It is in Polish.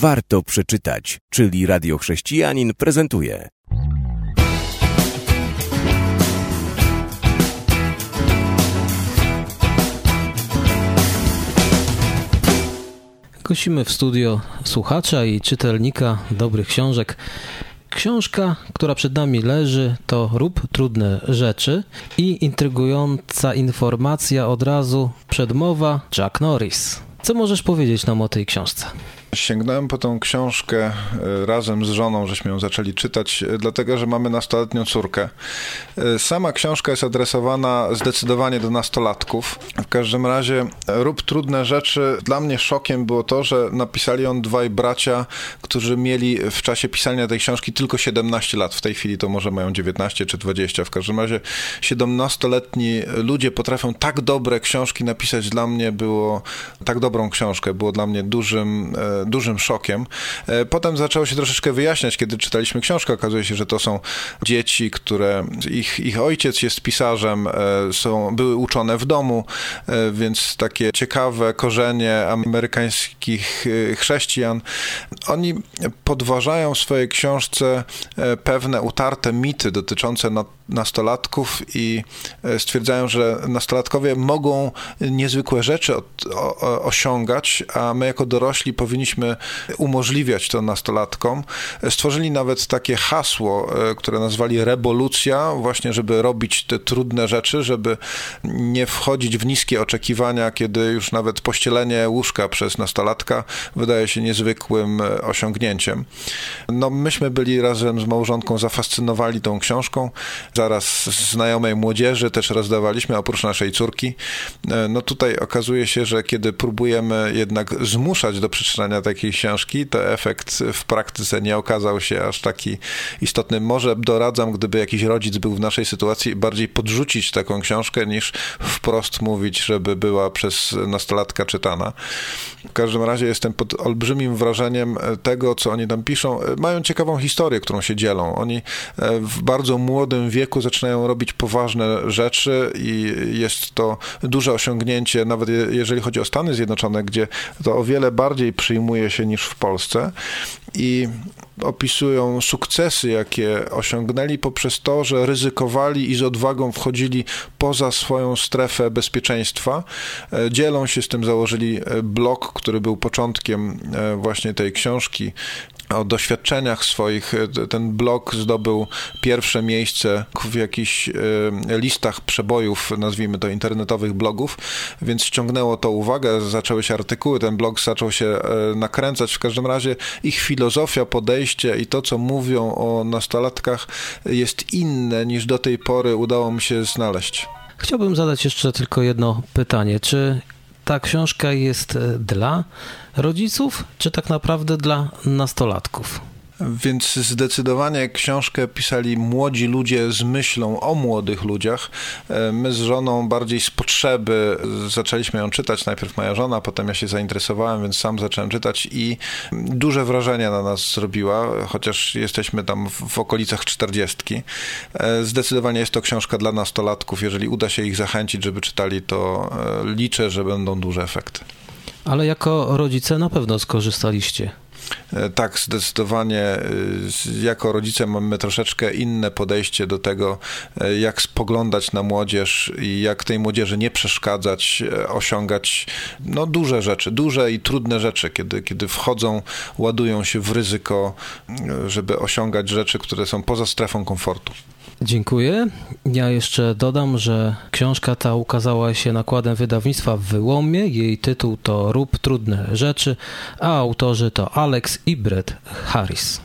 warto przeczytać, czyli Radio Chrześcijanin prezentuje. Gościmy w studio słuchacza i czytelnika dobrych książek. Książka, która przed nami leży, to Rób trudne rzeczy i intrygująca informacja od razu przedmowa Jack Norris. Co możesz powiedzieć nam o tej książce? Sięgnąłem po tą książkę e, razem z żoną, żeśmy ją zaczęli czytać, e, dlatego że mamy nastoletnią córkę. E, sama książka jest adresowana zdecydowanie do nastolatków. W każdym razie rób trudne rzeczy. Dla mnie szokiem było to, że napisali ją dwaj bracia, którzy mieli w czasie pisania tej książki tylko 17 lat. W tej chwili to może mają 19 czy 20. W każdym razie 17-letni ludzie potrafią tak dobre książki napisać. Dla mnie było tak dobrą książkę. Było dla mnie dużym dużym szokiem. E, potem zaczęło się troszeczkę wyjaśniać, kiedy czytaliśmy książkę. Okazuje się, że to są dzieci, które ich, ich ojciec jest pisarzem, e, są, były uczone w domu, e, więc takie ciekawe korzenie amerykańskich chrześcijan. Oni podważają w swojej książce pewne utarte mity dotyczące nastolatków i stwierdzają, że nastolatkowie mogą niezwykłe rzeczy od, o, osiągać, a my jako dorośli powinniśmy umożliwiać to nastolatkom. Stworzyli nawet takie hasło, e, które nazwali rewolucja, właśnie żeby robić te trudne rzeczy, żeby nie wchodzić w niskie oczekiwania, kiedy już nawet pościelenie łóżka przez nastolatka wydaje się niezwykłym e, osiągnięciem. No myśmy byli razem z małżonką zafascynowali tą książką. Zaraz znajomej młodzieży też rozdawaliśmy, oprócz naszej córki. E, no tutaj okazuje się, że kiedy próbujemy jednak zmuszać do przeczytania takiej książki, to efekt w praktyce nie okazał się aż taki istotny. Może doradzam, gdyby jakiś rodzic był w naszej sytuacji, bardziej podrzucić taką książkę, niż wprost mówić, żeby była przez nastolatka czytana. W każdym razie jestem pod olbrzymim wrażeniem tego, co oni tam piszą. Mają ciekawą historię, którą się dzielą. Oni e, w bardzo młodym wieku zaczynają robić poważne rzeczy i jest to duże osiągnięcie, nawet jeżeli chodzi o Stany Zjednoczone, gdzie to o wiele bardziej przyjmuje się niż w Polsce i opisują sukcesy, jakie osiągnęli poprzez to, że ryzykowali i z odwagą wchodzili poza swoją strefę bezpieczeństwa. E, dzielą się z tym, założyli e, blog, który był początkiem e, właśnie tej książki, o doświadczeniach swoich. Ten blog zdobył pierwsze miejsce w jakichś listach przebojów, nazwijmy to internetowych blogów, więc ściągnęło to uwagę, zaczęły się artykuły, ten blog zaczął się nakręcać. W każdym razie ich filozofia, podejście i to, co mówią o nastolatkach, jest inne niż do tej pory udało mi się znaleźć. Chciałbym zadać jeszcze tylko jedno pytanie. Czy ta książka jest e, dla rodziców, czy tak naprawdę dla nastolatków? Więc zdecydowanie książkę pisali młodzi ludzie z myślą o młodych ludziach. E, my z żoną bardziej z potrzeby zaczęliśmy ją czytać. Najpierw moja żona, potem ja się zainteresowałem, więc sam zacząłem czytać i duże wrażenie na nas zrobiła, chociaż jesteśmy tam w okolicach czterdziestki. E, zdecydowanie jest to książka dla nastolatków. Jeżeli uda się ich zachęcić, żeby czytali, to e, liczę, że będą duże efekty. Ale jako rodzice na pewno skorzystaliście. E, tak, zdecydowanie e, jako rodzice mamy troszeczkę inne podejście do tego, e, jak spoglądać na młodzież i jak tej młodzieży nie przeszkadzać, osiągać no, duże rzeczy, duże i trudne rzeczy, kiedy, kiedy wchodzą, ładują się w ryzyko, żeby osiągać rzeczy, które są poza strefą komfortu. Dziękuję. Ja jeszcze dodam, że książka ta ukazała się nakładem wydawnictwa w Wyłomie. Jej tytuł to Rób trudne rzeczy, a autorzy to Alex i Brett Harris.